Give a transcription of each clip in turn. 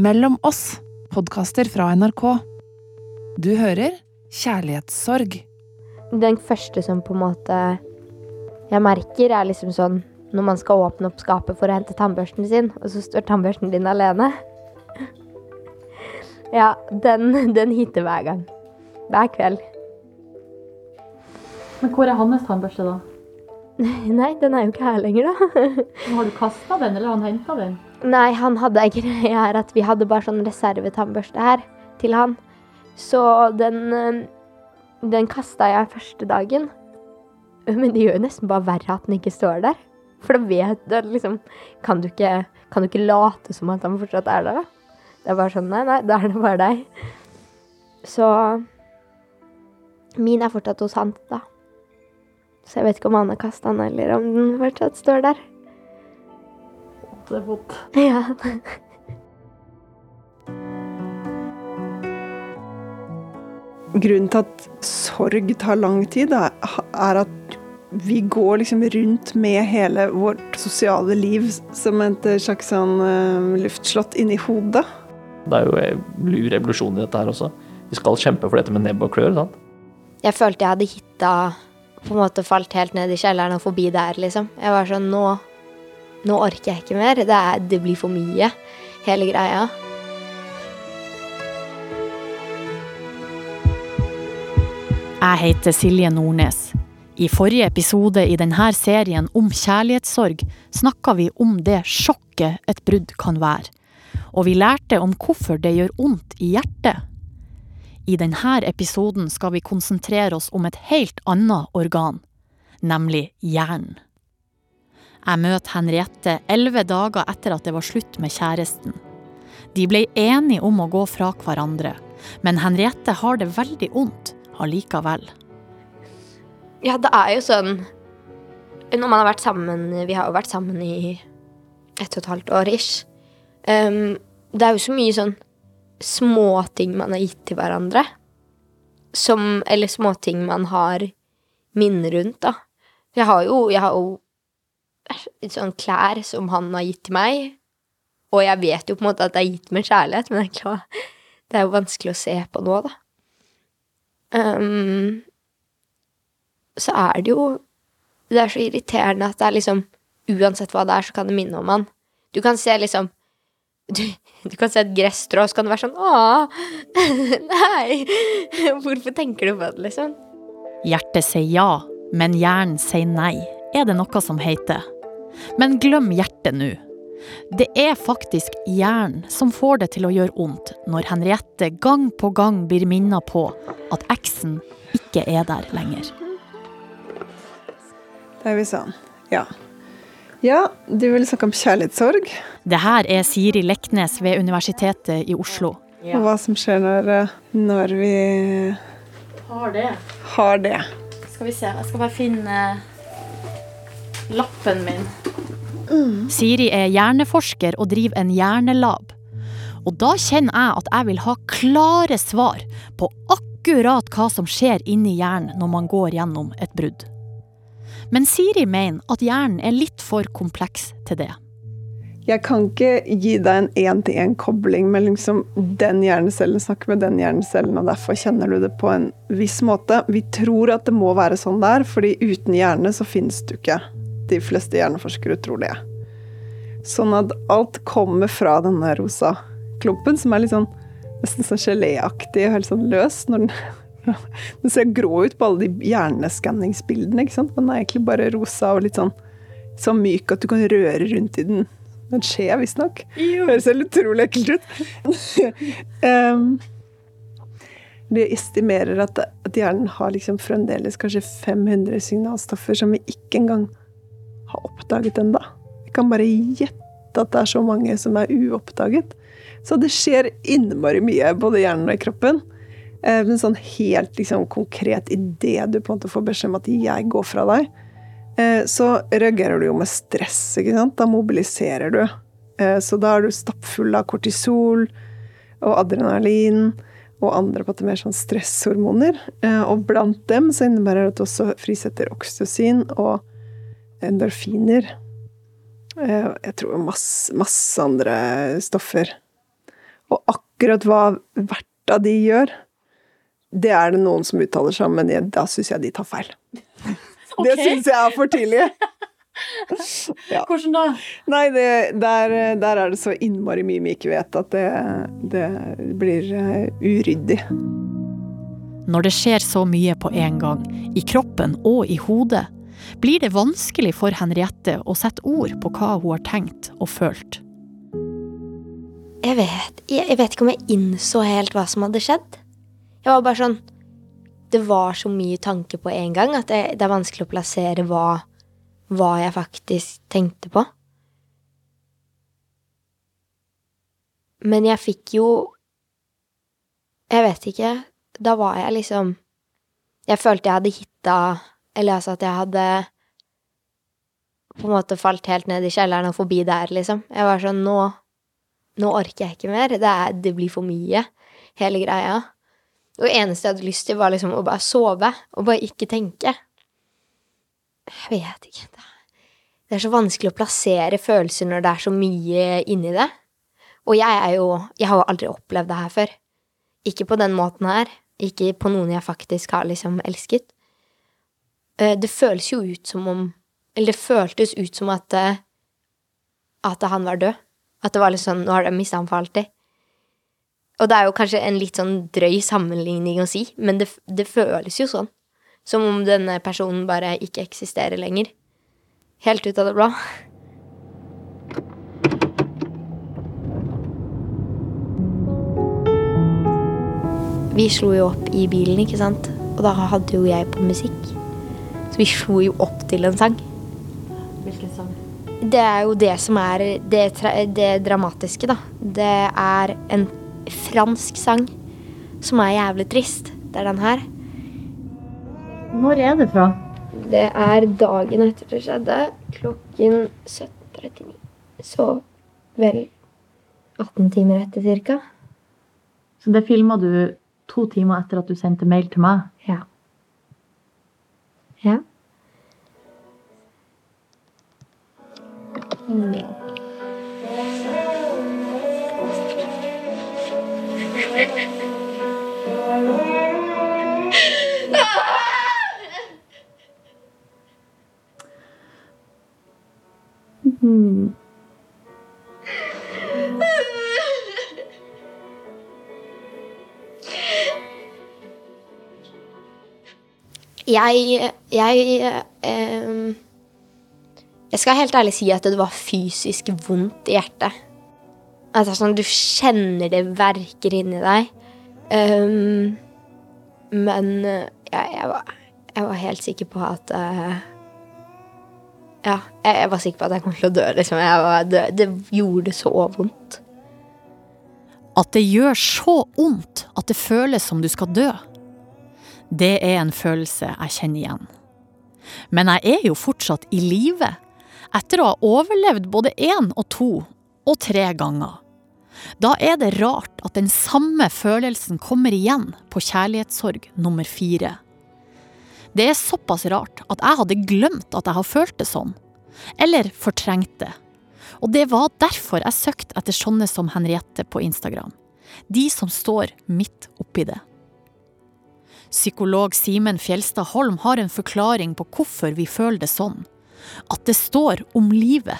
Mellom oss, podkaster fra NRK. Du hører Kjærlighetssorg. Den første som på en måte jeg merker, er liksom sånn når man skal åpne opp skapet for å hente tannbørsten sin, og så står tannbørsten din alene. Ja, den, den hitter hver gang. Hver kveld. Men hvor er hans tannbørste, da? Nei, den er jo ikke her lenger, da. Har du kasta den, eller har han henta den? Nei, han hadde ei greie her at vi hadde bare sånn reservetannbørste her til han. Så den, eh, den kasta jeg første dagen. Men det gjør jo nesten bare verre at den ikke står der. For da vet du liksom kan du, ikke, kan du ikke late som at han fortsatt er der, da? Det er bare sånn Nei, nei, da er det bare deg. Så min er fortsatt hos han, da. Så jeg vet ikke om han har kasta den, eller om den fortsatt står der. Det. Ja. Grunnen til at sorg tar lang tid, er at vi går liksom rundt med hele vårt sosiale liv som et slags sånn uh, luftslott inni hodet. Det er jo en revolusjon i dette her også. Vi skal kjempe for dette med nebb og klør. sant? Jeg følte jeg hadde hitta på en måte falt helt ned i kjelleren og forbi der, liksom. Jeg var sånn Nå, nå orker jeg ikke mer. Det, er, det blir for mye, hele greia. Jeg heter Silje Nordnes. I forrige episode i denne serien om kjærlighetssorg snakka vi om det sjokket et brudd kan være. Og vi lærte om hvorfor det gjør vondt i hjertet. I denne episoden skal vi konsentrere oss om et helt annet organ, nemlig hjernen. Jeg møter Henriette elleve dager etter at det var slutt med kjæresten. De ble enige om å gå fra hverandre, men Henriette har det veldig vondt allikevel. Ja, det er jo sånn Når man har vært sammen Vi har jo vært sammen i ett og et halvt år ish. Um, det er jo så mye sånn småting man har gitt til hverandre. Som Eller småting man har minner rundt, da. Jeg har jo, jeg har jo sånn klær som han har gitt til meg. Og jeg vet jo på en måte at det er gitt med kjærlighet, men det er, jo vanskelig å se på nå, da. Um, så er det jo Det er så irriterende at det er liksom Uansett hva det er, så kan det minne om han. Du kan se liksom du, du kan se et gresstrå, så kan det være sånn Å, nei! Hvorfor tenker du på det, liksom? Hjertet sier ja, men hjernen sier nei, er det noe som heter. Men glem hjertet nå. Det er faktisk hjernen som får det til å gjøre vondt når Henriette gang på gang blir minnet på at eksen ikke er der lenger. Det er vi sånn. Ja. Ja, du vil snakke om kjærlighetssorg. Det her er Siri Leknes ved Universitetet i Oslo. Og hva som skjer når, eh, når vi Har det. har det. Skal vi se, jeg skal bare finne lappen min. Siri er hjerneforsker og driver en hjernelab. Og da kjenner jeg at jeg vil ha klare svar på akkurat hva som skjer inni hjernen når man går gjennom et brudd. Men Siri mener at hjernen er litt for kompleks til det. Jeg kan ikke gi deg en én-til-én-kobling med liksom den hjernecellen snakker med den hjernecellen, og derfor kjenner du det på en viss måte. Vi tror at det må være sånn der, fordi uten hjerne så finnes du ikke. De fleste hjerneforskere tror det. Sånn at alt kommer fra denne rosa klumpen, som er litt sånn nesten sånn geléaktig og helt sånn løs. når den den ser grå ut på alle de hjerneskanningsbildene, ikke sant? men den er egentlig bare rosa og litt sånn, så myk at du kan røre rundt i den. Den skjer visstnok. Høres helt utrolig ekkelt ut. um, de estimerer at, at hjernen har liksom fremdeles kanskje 500 signalstoffer som vi ikke engang har oppdaget ennå. Jeg kan bare gjette at det er så mange som er uoppdaget. Så det skjer innmari mye, både i hjernen og i kroppen. En Men sånn helt liksom, konkret idet du på en måte får beskjed om at 'jeg går fra deg', eh, så reagerer du jo med stress. ikke sant? Da mobiliserer du. Eh, Så da er du stappfull av kortisol og adrenalin og andre på en måte mer sånn stresshormoner. Og blant dem så innebærer det at du også frisetter oksytocin og endorfiner. Jeg tror masse, masse andre stoffer. Og akkurat hva hvert av de gjør, det er det noen som uttaler seg om, men jeg, da syns jeg de tar feil. Det Ok. syns jeg er for tidlig. Ja. Hvordan da? Nei, det, der, der er det så innmari mye vi ikke vet, at det, det blir eh, uryddig. Når det skjer så mye på en gang, i kroppen og i hodet, blir det vanskelig for Henriette å sette ord på hva hun har tenkt og følt. Jeg vet, jeg, vet ikke om jeg innså helt hva som hadde skjedd. Jeg var bare sånn Det var så mye tanke på en gang at det, det er vanskelig å plassere hva, hva jeg faktisk tenkte på. Men jeg fikk jo Jeg vet ikke. Da var jeg liksom Jeg følte jeg hadde hitta Eller altså at jeg hadde på en måte falt helt ned i kjelleren og forbi der, liksom. Jeg var sånn Nå nå orker jeg ikke mer. Det, er, det blir for mye, hele greia. Og det eneste jeg hadde lyst til, var liksom å bare sove, og bare ikke tenke. Jeg vet ikke. Det er, det er så vanskelig å plassere følelser når det er så mye inni det. Og jeg er jo Jeg har jo aldri opplevd det her før. Ikke på den måten her. Ikke på noen jeg faktisk har liksom elsket. Eh, Det føles jo ut som om Eller det føltes ut som at eh, At han var død. At det var litt sånn Nå har de mista ham for alltid. Og det er jo kanskje en litt sånn drøy sammenligning å si, men det, det føles jo sånn. Som om denne personen bare ikke eksisterer lenger. Helt ut av det blå. Vi slo jo opp i bilen, ikke sant? Og da hadde jo jeg på musikk. Vi slo jo opp til en sang. Hvilken sang? Det er jo det som er det, det dramatiske, da. Det er en fransk sang som er jævlig trist. Det er den her. Når er det fra? Det er dagen etter det skjedde, klokken 17.39. Så vel 18 timer etter cirka. Så det filma du to timer etter at du sendte mail til meg? Ja. Ja. Jeg Jeg ehm, Jeg skal helt ærlig si at det var fysisk vondt i hjertet. Er sånn, du kjenner det verker inni deg. Um, men ja, jeg, var, jeg var helt sikker på at uh, Ja, jeg, jeg var sikker på at jeg kom til å dø, liksom. Var, det, det gjorde så vondt. At det gjør så vondt at det føles som du skal dø. Det er en følelse jeg kjenner igjen. Men jeg er jo fortsatt i live, etter å ha overlevd både én og to og tre ganger. Da er det rart at den samme følelsen kommer igjen på kjærlighetssorg nummer fire. Det er såpass rart at jeg hadde glemt at jeg har følt det sånn. Eller fortrengt det. Og det var derfor jeg søkte etter sånne som Henriette på Instagram. De som står midt oppi det. Psykolog Simen Fjelstad Holm har en forklaring på hvorfor vi føler det sånn. At det står om livet.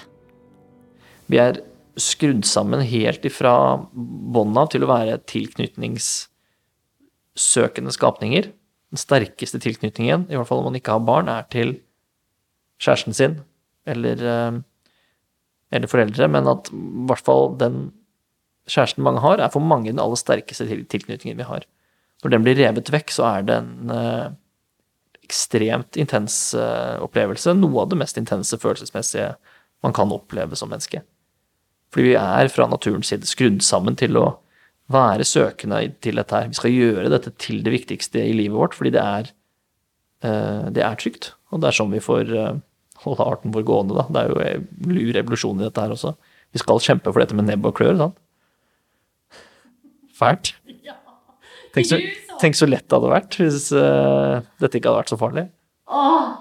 Vi er skrudd sammen helt ifra bånda til å være tilknytningssøkende skapninger. Den sterkeste tilknytningen, i hvert fall om man ikke har barn, er til kjæresten sin eller, eh, eller foreldre, men at i hvert fall den kjæresten mange har, er for mange den aller sterkeste til- tilknytningen vi har. Når den blir revet vekk, så er det en eh, ekstremt intens eh, opplevelse. Noe av det mest intense følelsesmessige man kan oppleve som menneske. Fordi vi er fra naturens side skrudd sammen til å være søkende til dette her. Vi skal gjøre dette til det viktigste i livet vårt, fordi det er, eh, det er trygt. Og det er sånn vi får eh, holde arten vår gående, da. Det er jo en lur revolusjon i dette her også. Vi skal kjempe for dette med nebb og klør, sant? Fælt. Tenk så, tenk så lett det hadde vært hvis uh, dette ikke hadde vært så farlig. Åh.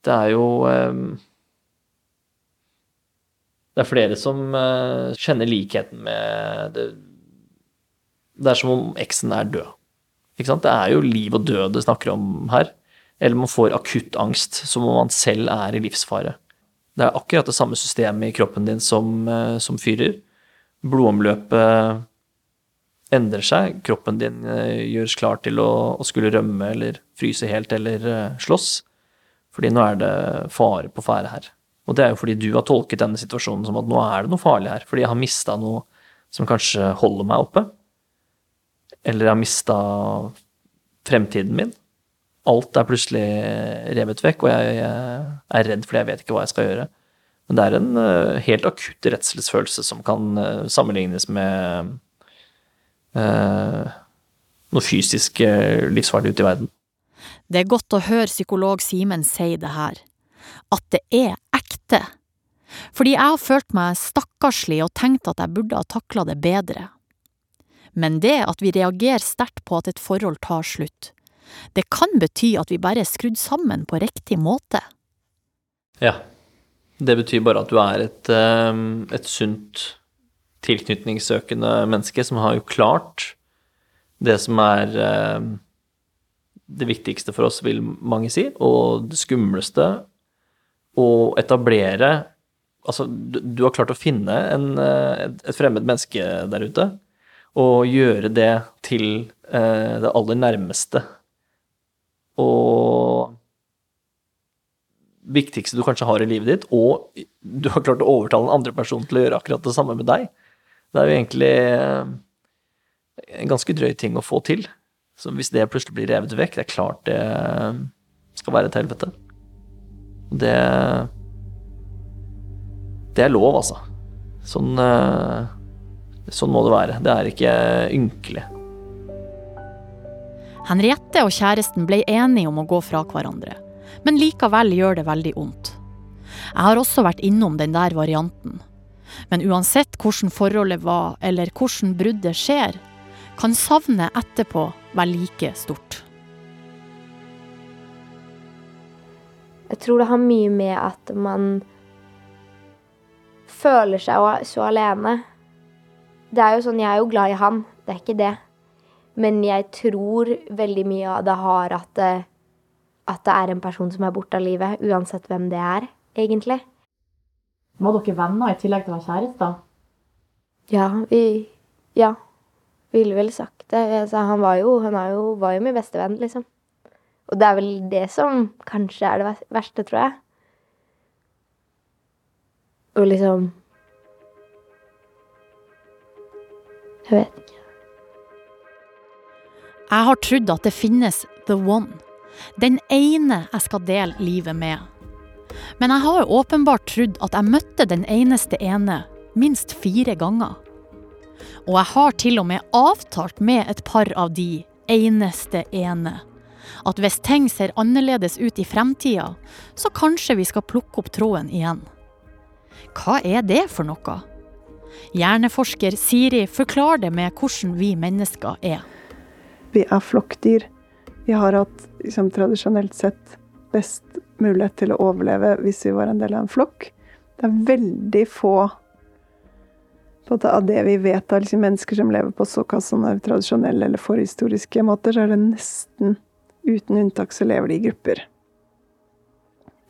Det er jo um, Det er flere som uh, kjenner likheten med det Det er som om eksen er død. Ikke sant? Det er jo liv og død det snakker om her. Eller man får akutt angst, som om man selv er i livsfare. Det er akkurat det samme systemet i kroppen din som, eh, som fyrer. Blodomløpet endrer seg. Kroppen din eh, gjøres klar til å, å skulle rømme eller fryse helt eller eh, slåss. Fordi nå er det fare på ferde her. Og det er jo fordi du har tolket denne situasjonen som at nå er det noe farlig her. Fordi jeg har mista noe som kanskje holder meg oppe. Eller jeg har mista fremtiden min. Alt er plutselig revet vekk, og jeg, er redd fordi jeg vet ikke hva jeg skal gjøre. Men det er en helt akutt redselsfølelse som kan sammenlignes med noe fysisk livsfarlig ute i verden. Det er godt å høre psykolog Simen si det her. At det er ekte. Fordi jeg har følt meg stakkarslig og tenkt at jeg burde ha takla det bedre. Men det at vi reagerer sterkt på at et forhold tar slutt, det kan bety at vi bare er skrudd sammen på riktig måte. Ja. Det betyr bare at du er et, ehm, et sunt, tilknytningssøkende menneske som har jo klart det som er ehm, det viktigste for oss, vil mange si, og det skumleste å etablere Altså, du, du har klart å finne en, eh, et fremmed menneske der ute, og gjøre det til eh, det aller nærmeste og viktigste du kanskje har i livet ditt, og du har klart å overtale en andre person til å gjøre akkurat det samme med deg. Det er jo egentlig eh, en ganske drøy ting å få til. Så hvis det plutselig blir revet vekk, det er klart det skal være et helvete. Det Det er lov, altså. Sånn eh, Sånn må det være. Det er ikke ynkelig. Henriette og kjæresten ble enige om å gå fra hverandre, men likevel gjør det veldig vondt. Jeg har også vært innom den der varianten. Men uansett hvordan forholdet var, eller hvordan bruddet skjer, kan savnet etterpå være like stort. Jeg tror det har mye med at man føler seg så alene. Det er jo sånn, Jeg er jo glad i han, det er ikke det. Men jeg tror veldig mye av det har at det, at det er en person som er borte av livet, uansett hvem det er, egentlig. Var dere venner i tillegg til å være kjærester? Ja, vi Ja. Ville vel sagt det. Altså, han var jo, han jo, var jo min beste venn, liksom. Og det er vel det som kanskje er det verste, tror jeg. Og liksom Jeg vet ikke. Jeg har trodd at det finnes the one. Den ene jeg skal dele livet med. Men jeg har åpenbart trodd at jeg møtte den eneste ene minst fire ganger. Og jeg har til og med avtalt med et par av de eneste ene at hvis ting ser annerledes ut i fremtida, så kanskje vi skal plukke opp tråden igjen. Hva er det for noe? Hjerneforsker Siri forklarer det med hvordan vi mennesker er. Vi er flokkdyr. Vi har hatt liksom, tradisjonelt sett best mulighet til å overleve hvis vi var en del av en flokk. Det er veldig få av det vi vet av liksom, mennesker som lever på såkalt sånne tradisjonelle eller forhistoriske måter, så er det nesten uten unntak så lever de i grupper.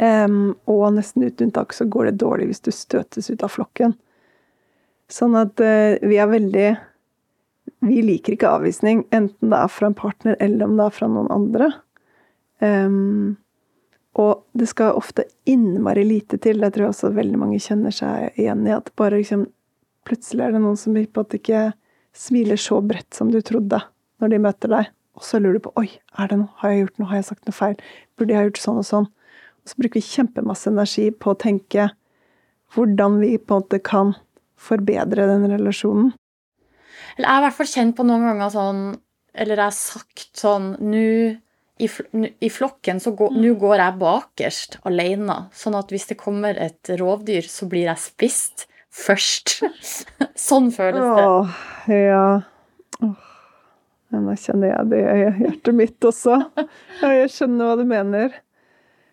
Um, og nesten uten unntak så går det dårlig hvis du støtes ut av flokken. Sånn at uh, vi er veldig Vi liker ikke avvisning, enten det er fra en partner eller om det er fra noen andre. Um, og det skal ofte innmari lite til. Det tror jeg også veldig mange kjenner seg igjen i. At bare liksom Plutselig er det noen som på at ikke smiler så bredt som du trodde når de møter deg. Og så lurer du på Oi, er det noe? Har jeg gjort noe? Har jeg sagt noe feil? Burde jeg ha gjort sånn og sånn? Og så bruker vi kjempemasse energi på å tenke hvordan vi på en måte kan forbedre den relasjonen. Eller jeg er i hvert fall kjent på noen ganger sånn Eller jeg har sagt sånn Nå i, i, flokken så går, nå går jeg bakerst alene. Sånn at hvis det kommer et rovdyr, så blir jeg spist først. sånn føles det. Åh, ja. Åh. Nå kjenner jeg det i hjertet mitt også. Ja, jeg skjønner hva du mener.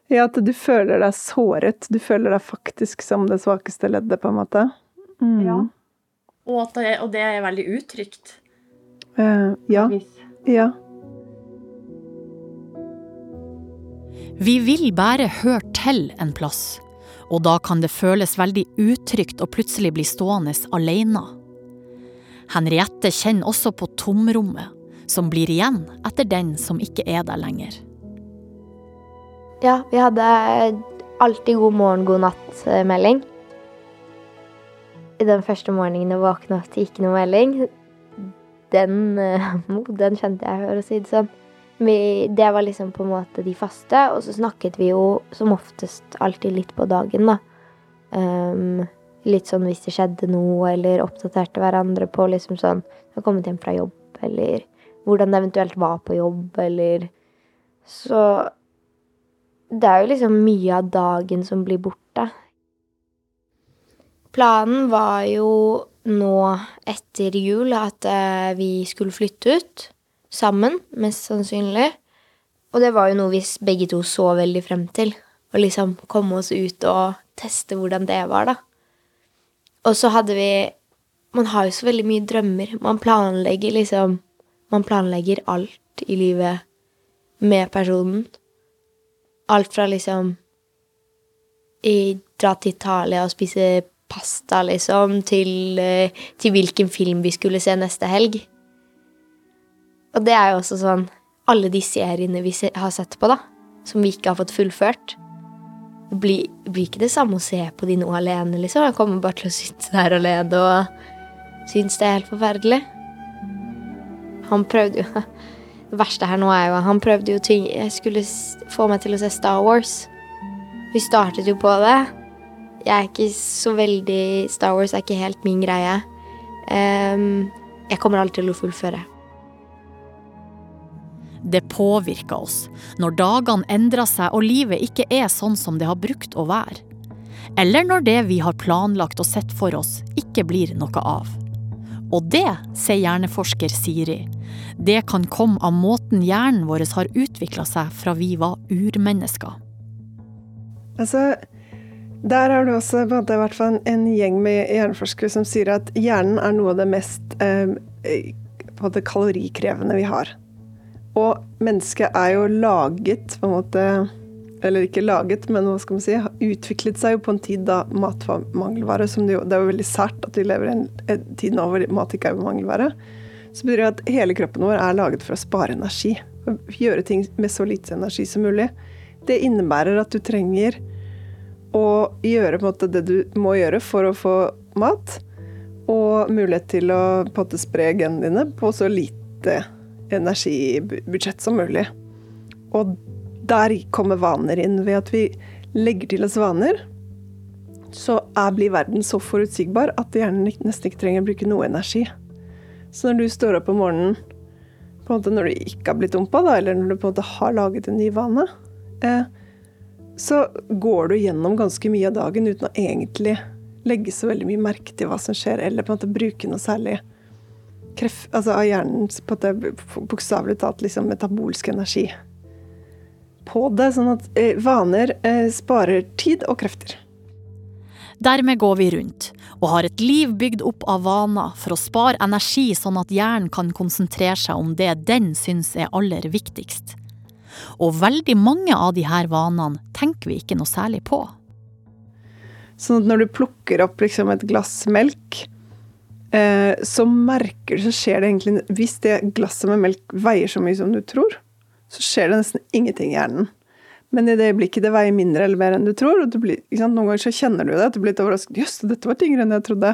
Ja, at du føler deg såret. Du føler deg faktisk som det svakeste leddet, på en måte. Mm. Ja. Og, det, og det er veldig utrygt. Uh, ja. Ja. Vi vil bare høre til en plass, og da kan det føles veldig utrygt å plutselig bli stående alene. Henriette kjenner også på tomrommet som blir igjen etter den som ikke er der lenger. Ja, vi hadde alltid god morgen, god natt-melding. I den første morgenen jeg våkna til ikke noe melding, den, eh, den kjente jeg, for å si det sånn. Vi, det var liksom på en måte de faste, og så snakket vi jo som oftest alltid litt på dagen, da. Um, litt sånn hvis det skjedde noe, eller oppdaterte hverandre på liksom sånn har kommet hjem fra jobb, eller hvordan det eventuelt var på jobb, eller Så det er jo liksom mye av dagen som blir borte. Planen var jo nå etter jul at uh, vi skulle flytte ut. Sammen, mest sannsynlig. Og det var jo noe vi begge to så veldig frem til. Å liksom komme oss ut og teste hvordan det var, da. Og så hadde vi Man har jo så veldig mye drømmer. Man planlegger liksom Man planlegger alt i livet med personen. Alt fra liksom i, Dra til Italia og spise pasta, liksom, til, eh, til hvilken film vi skulle se neste helg. Og det er jo også sånn Alle de seriene vi har sett på, da, som vi ikke har fått fullført. Det blir, blir ikke det samme å se på de nå alene, liksom. Jeg kommer bare til å sitte der alene og synes det er helt forferdelig. Han prøvde jo Det verste her nå er jo Han prøvde jo ting Jeg skulle få meg til å se Star Wars. Vi startet jo på det. Jeg er ikke så veldig Star Wars er ikke helt min greie. Um, jeg kommer aldri til å fullføre. Det påvirker oss når dagene endrer seg og livet ikke er sånn som det har brukt å være. Eller når det vi har planlagt og sett for oss, ikke blir noe av. Og det, sier hjerneforsker Siri, det kan komme av måten hjernen vår har utvikla seg fra vi var urmennesker. Altså, der er det også på en, en, gjeng med hjerneforskere som sier at hjernen er noe av det mest eh, kalorikrevende vi har. Og mennesket er jo laget på en måte Eller ikke laget, men hva skal man si Utviklet seg jo på en tid da mat var mangelvare. Som det, jo, det er jo veldig sært at vi lever i en, tid nå hvor mat ikke er mangelvare. Så betyr det at hele kroppen vår er laget for å spare energi. Gjøre ting med så lite energi som mulig. Det innebærer at du trenger å gjøre måte, det du må gjøre for å få mat. Og mulighet til å på en måte, spre genene dine på så lite energibudsjett som mulig. Og der kommer vaner inn. Ved at vi legger til oss vaner, så er, blir verden så forutsigbar at hjernen nesten ikke trenger å bruke noe energi. Så når du står opp om morgenen på en måte når du ikke har blitt dumpa, da, eller når du på en måte har laget en ny vane, eh, så går du gjennom ganske mye av dagen uten å egentlig legge så veldig mye merke til hva som skjer, eller på en måte bruke noe særlig kreft, altså av hjernens bokstavelig talt liksom metabolske energi på det. Sånn at eh, vaner eh, sparer tid og krefter. Dermed går vi rundt og har et liv bygd opp av vaner for å spare energi, sånn at hjernen kan konsentrere seg om det den syns er aller viktigst. Og veldig mange av de her vanene tenker vi ikke noe særlig på. Sånn at når du plukker opp liksom et glass melk, så merker du, så skjer det egentlig Hvis det glasset med melk veier så mye som du tror, så skjer det nesten ingenting i hjernen. Men i det øyeblikket det veier mindre eller mer enn du tror, og du blir, noen ganger så kjenner du det, at du blir litt overrasket Jøss, dette var tyngre enn jeg trodde.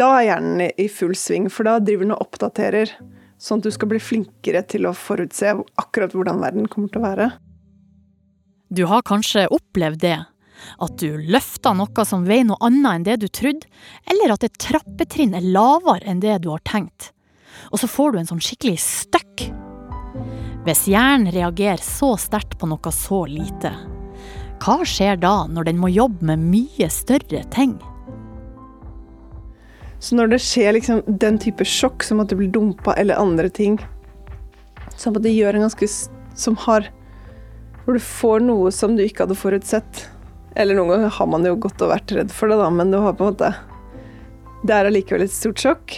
Da er hjernen i full sving, for da driver den og oppdaterer. Sånn at du skal bli flinkere til å forutse akkurat hvordan verden kommer til å være. Du har kanskje opplevd det at du løfter noe som veier noe annet enn det du trodde, eller at et trappetrinn er lavere enn det du har tenkt. Og så får du en sånn skikkelig støkk. Hvis hjernen reagerer så sterkt på noe så lite, hva skjer da når den må jobbe med mye større ting? Så når det skjer liksom den type sjokk, som at du blir dumpa eller andre ting, som at det gjør en ganske Som har Hvor du får noe som du ikke hadde forutsett. Eller noen ganger har man jo gått og vært redd for det, da, men du har på en måte Det er allikevel et stort sjokk.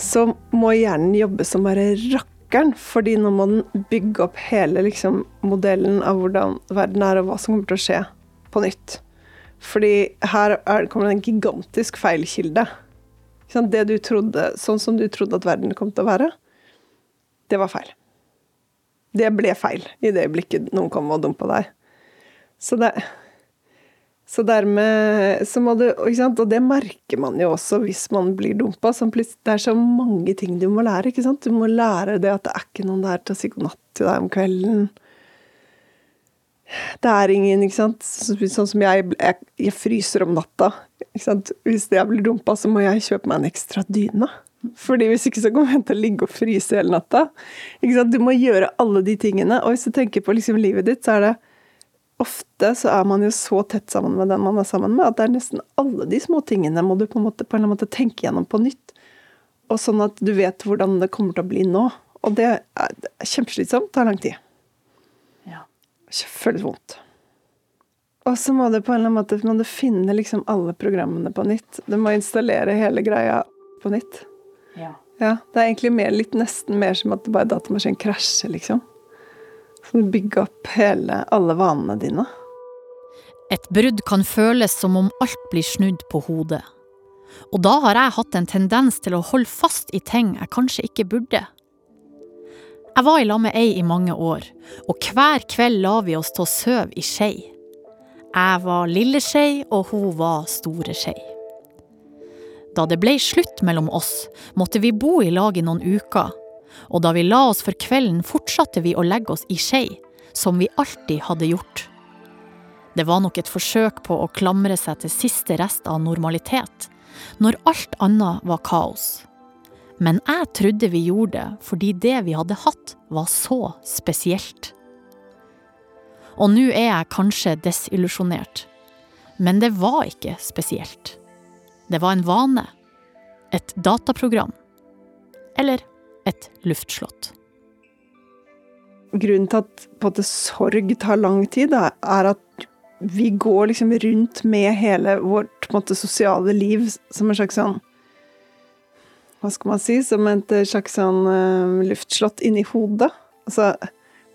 Så må hjernen jobbe som bare rakkeren, fordi nå må den bygge opp hele liksom, modellen av hvordan verden er, og hva som kommer til å skje, på nytt. Fordi her er, kommer det en gigantisk feilkilde. Det du trodde, sånn som du trodde at verden kom til å være, det var feil. Det ble feil i det øyeblikket noen kom og dumpa deg. Så det så dermed så må du Og det merker man jo også hvis man blir dumpa. Det er så mange ting du må lære. ikke sant? Du må lære det at det er ikke noen der til å si god natt til deg om kvelden. Det er ingen, ikke sant. Sånn som jeg, jeg, jeg fryser om natta. Ikke sant? Hvis jeg blir dumpa, så må jeg kjøpe meg en ekstra dyne. Fordi hvis ikke så kommer jeg til å ligge og fryse hele natta. Ikke sant? Du må gjøre alle de tingene. Og hvis du tenker på liksom livet ditt, så er det ofte så er man jo så tett sammen med den man er sammen med, at det er nesten alle de små tingene må du på en, måte, på en måte tenke gjennom på nytt. Og sånn at du vet hvordan det kommer til å bli nå. Og det er, er kjempeslitsomt. Tar lang tid. Ja. Føles vondt. Og så må du på en eller annen måte må du finne liksom alle programmene på nytt. Du må installere hele greia på nytt. Ja. ja det er egentlig mer, litt nesten mer som at bare datamaskinen krasjer, liksom. Du bygger opp hele, alle vanene dine. Et brudd kan føles som om alt blir snudd på hodet. Og da har jeg hatt en tendens til å holde fast i ting jeg kanskje ikke burde. Jeg var i lag med ei i mange år, og hver kveld la vi oss til å sove i skei. Jeg var lille skei, og hun var store skei. Da det ble slutt mellom oss, måtte vi bo i lag i noen uker, og da vi la oss for kvelden, fortsatte vi å legge oss i skei, som vi alltid hadde gjort. Det var nok et forsøk på å klamre seg til siste rest av normalitet, når alt annet var kaos. Men jeg trodde vi gjorde det fordi det vi hadde hatt, var så spesielt. Og nå er jeg kanskje desillusjonert, men det var ikke spesielt. Det var en vane. Et dataprogram. Eller et luftslott. Grunnen til at på sorg tar lang tid, er at vi går liksom rundt med hele vårt måte, sosiale liv som en slags sånn Hva skal man si? Som et slags sånn uh, luftslott inni hodet. Altså,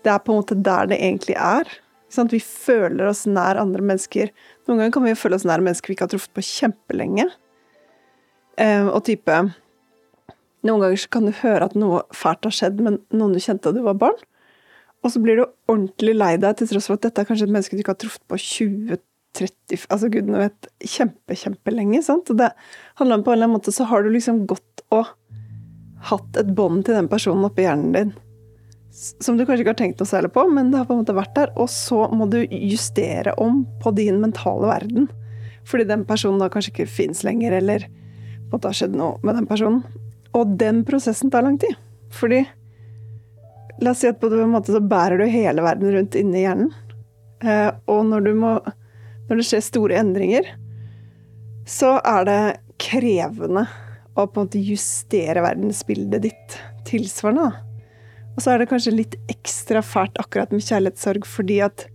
det er på en måte der det egentlig er. Sånn vi føler oss nær andre mennesker. Noen ganger kan vi føle oss nær mennesker vi ikke har truffet på kjempelenge. Uh, og type noen ganger så kan du høre at noe fælt har skjedd med noen du kjente da du var barn. Og så blir du ordentlig lei deg, til tross for at dette er kanskje et menneske du ikke har truffet på 20-30 Altså gudene vet kjempe, kjempelenge. sant? Og det handler om på en eller annen måte så har du liksom gått og hatt et bånd til den personen oppi hjernen din. Som du kanskje ikke har tenkt noe særlig på, men det har på en måte vært der. Og så må du justere om på din mentale verden. Fordi den personen da kanskje ikke fins lenger, eller på en måte har skjedd noe med den personen. Og den prosessen tar lang tid. Fordi La oss si at på en måte så bærer du hele verden rundt inni hjernen. Eh, og når, må, når det skjer store endringer, så er det krevende å på en måte justere verdensbildet ditt tilsvarende. Og så er det kanskje litt ekstra fælt akkurat med kjærlighetssorg, fordi at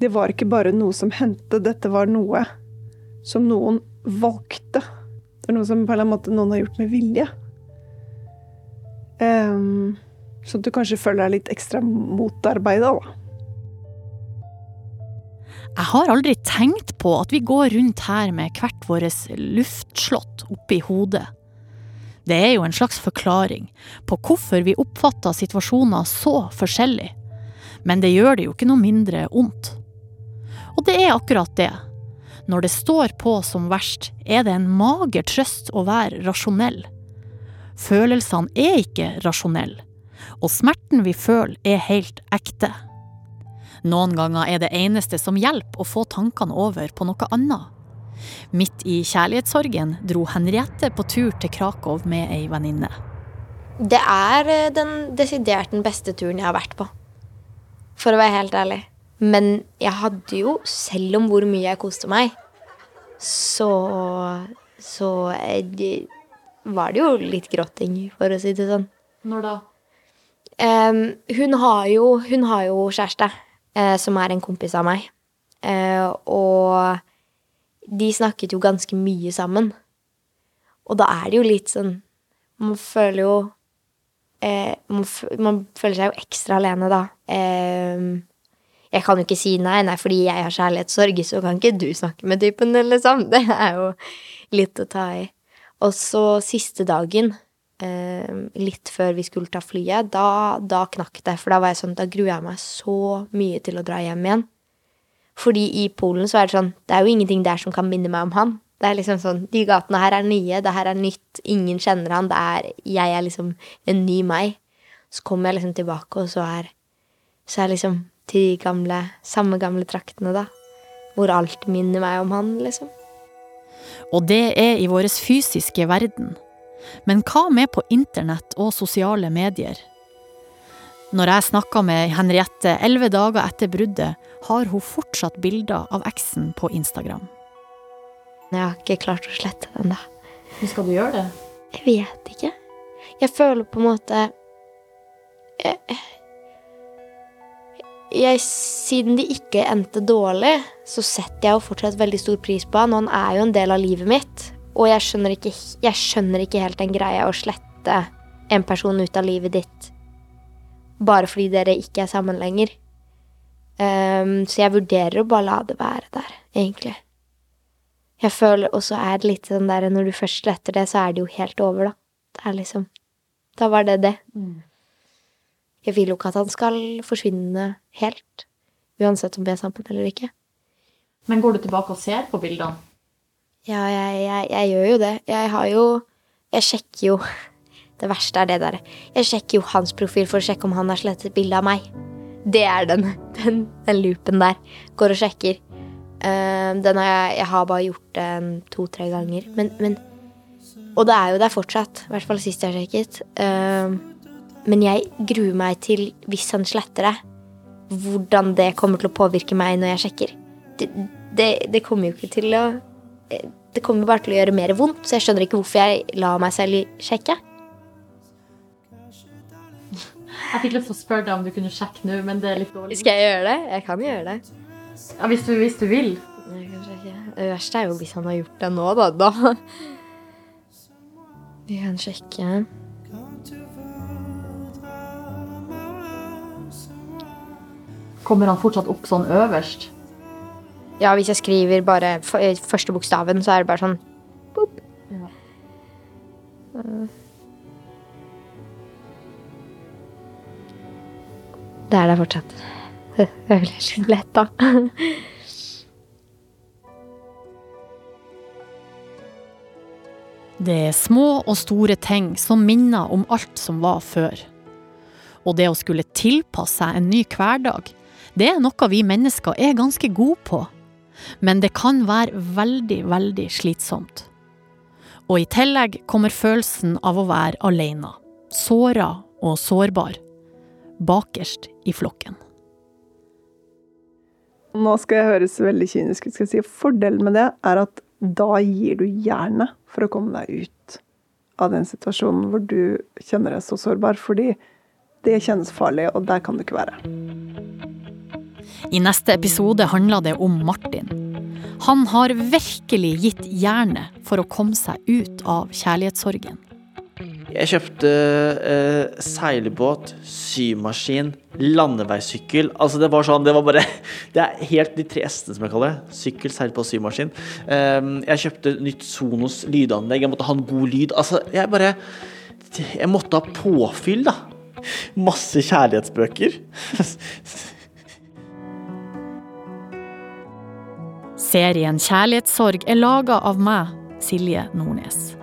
det var ikke bare noe som hendte, dette var noe som noen valgte. Det er noe som på en måte noen har gjort med vilje. Um, sånn at du kanskje føler deg litt ekstra motarbeida, da. Jeg har aldri tenkt på at vi går rundt her med hvert vårt luftslott oppi hodet. Det er jo en slags forklaring på hvorfor vi oppfatter situasjoner så forskjellig. Men det gjør det jo ikke noe mindre ondt. Og det er akkurat det. Når det står på som verst, er det en mager trøst å være rasjonell. Følelsene er ikke rasjonelle, og smerten vi føler er helt ekte. Noen ganger er det eneste som hjelper å få tankene over på noe annet. Midt i kjærlighetssorgen dro Henriette på tur til Krakow med ei venninne. Det er eh, den desidert den beste turen jeg har vært på. For å være helt ærlig. Men jeg hadde jo, selv om hvor mye jeg koste meg, så Så eh, var det jo litt gråting, for å si det sånn. Når da? Um, hun, har jo, hun har jo kjæreste. uh, som er en kompis av meg. Uh, og de snakket jo ganske mye sammen. Og da er det jo litt sånn Man føler jo uh, man, man, føler seg jo ekstra alene, da. Jeg kan jo ikke si nei, nei, fordi jeg har kjærlighetssorg, så kan ikke du snakke med typen liksom. Det er jo litt å ta i. Og så siste dagen, eh, litt før vi skulle ta flyet, da, da knakk det. For da var jeg sånn, da gruer jeg meg så mye til å dra hjem igjen. Fordi i Polen så er det sånn, det er jo ingenting der som kan minne meg om han. Det er liksom sånn, De gatene her er nye, det her er nytt, ingen kjenner han. det er, Jeg er liksom en ny meg. Så kommer jeg liksom tilbake, og så er, så er liksom til de gamle, samme gamle traktene, da. Hvor alt minner meg om han, liksom. Og det er i vår fysiske verden. Men hva med på internett og sosiale medier? Når jeg snakka med Henriette elleve dager etter bruddet, har hun fortsatt bilder av eksen på Instagram. Jeg har ikke klart å slette den, da. Hvordan skal du gjøre det? Jeg vet ikke. Jeg føler på en måte jeg, jeg, Siden de ikke endte dårlig, så setter jeg jo fortsatt veldig stor pris på han, og han er jo en del av livet mitt. Og jeg skjønner ikke, jeg skjønner ikke helt den greia å slette en person ut av livet ditt bare fordi dere ikke er sammen lenger. Um, så jeg vurderer å bare la det være der, egentlig. Jeg føler Og så er det litt sånn der når du først sletter det, så er det jo helt over, da. Det er liksom Da var det det. Mm. Jeg vil jo ikke at han skal forsvinne helt. Uansett om vi er sammen eller ikke. Men går du tilbake og ser på bildene? Ja, jeg, jeg, jeg gjør jo det. Jeg har jo Jeg sjekker jo Det verste er det der. Jeg sjekker jo hans profil for å sjekke om han har slettet bilde av meg. Det er den, den, den loopen der. Går og sjekker. Uh, den har jeg, jeg har bare gjort det to-tre ganger. Men, men, Og det er jo der fortsatt. I hvert fall sist jeg sjekket. Uh, men jeg gruer meg til, hvis han sletter det, hvordan det kommer til å påvirke meg når jeg sjekker. Det, det, det kommer jo ikke til å Det kommer bare til å gjøre mer vondt, så jeg skjønner ikke hvorfor jeg lar meg selv sjekke. Jeg fikk lyst til å spørre deg om du kunne sjekke nå, men det er litt dårlig. Skal jeg gjøre det? Jeg kan gjøre det. Ja, Hvis du, hvis du vil. Ikke. Det verste er jo hvis han har gjort det nå, da. da. Vi kan sjekke. Kommer han fortsatt opp sånn øverst? Ja, hvis jeg skriver bare første bokstaven, så er det bare sånn boop. Ja. Uh. Det er det fortsatt. Det er veldig lett, da. Det er små og store ting som minner om alt som var før. Og det å skulle tilpasse seg en ny hverdag, det er noe vi mennesker er ganske gode på. Men det kan være veldig, veldig slitsomt. Og i tillegg kommer følelsen av å være alene. Såra og sårbar bakerst i flokken. Nå skal jeg høres veldig kynisk ut. Si. Fordelen med det er at da gir du jernet for å komme deg ut av den situasjonen hvor du kjenner deg så sårbar. Fordi det kjennes farlig, og der kan du ikke være. I neste episode handler det om Martin. Han har virkelig gitt jernet for å komme seg ut av kjærlighetssorgen. Jeg kjøpte eh, seilbåt, symaskin, landeveissykkel. Altså det var sånn, det var bare Det er helt de tre s-ene, som jeg kaller det. Sykkel, seilbåt, symaskin. Eh, jeg kjøpte nytt Sonos lydanlegg. Jeg måtte ha en god lyd. Altså, jeg bare Jeg måtte ha påfyll, da. Masse kjærlighetsbøker. Serien Kjærlighetssorg er laga av meg, Silje Nordnes.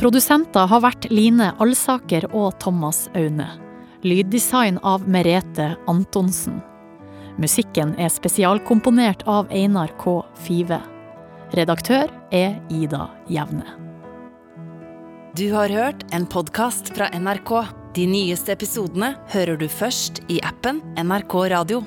Produsenter har vært Line Alsaker og Thomas Aune. Lyddesign av Merete Antonsen. Musikken er spesialkomponert av Einar K. Five. Redaktør er Ida Jevne. Du har hørt en podkast fra NRK. De nyeste episodene hører du først i appen NRK Radio.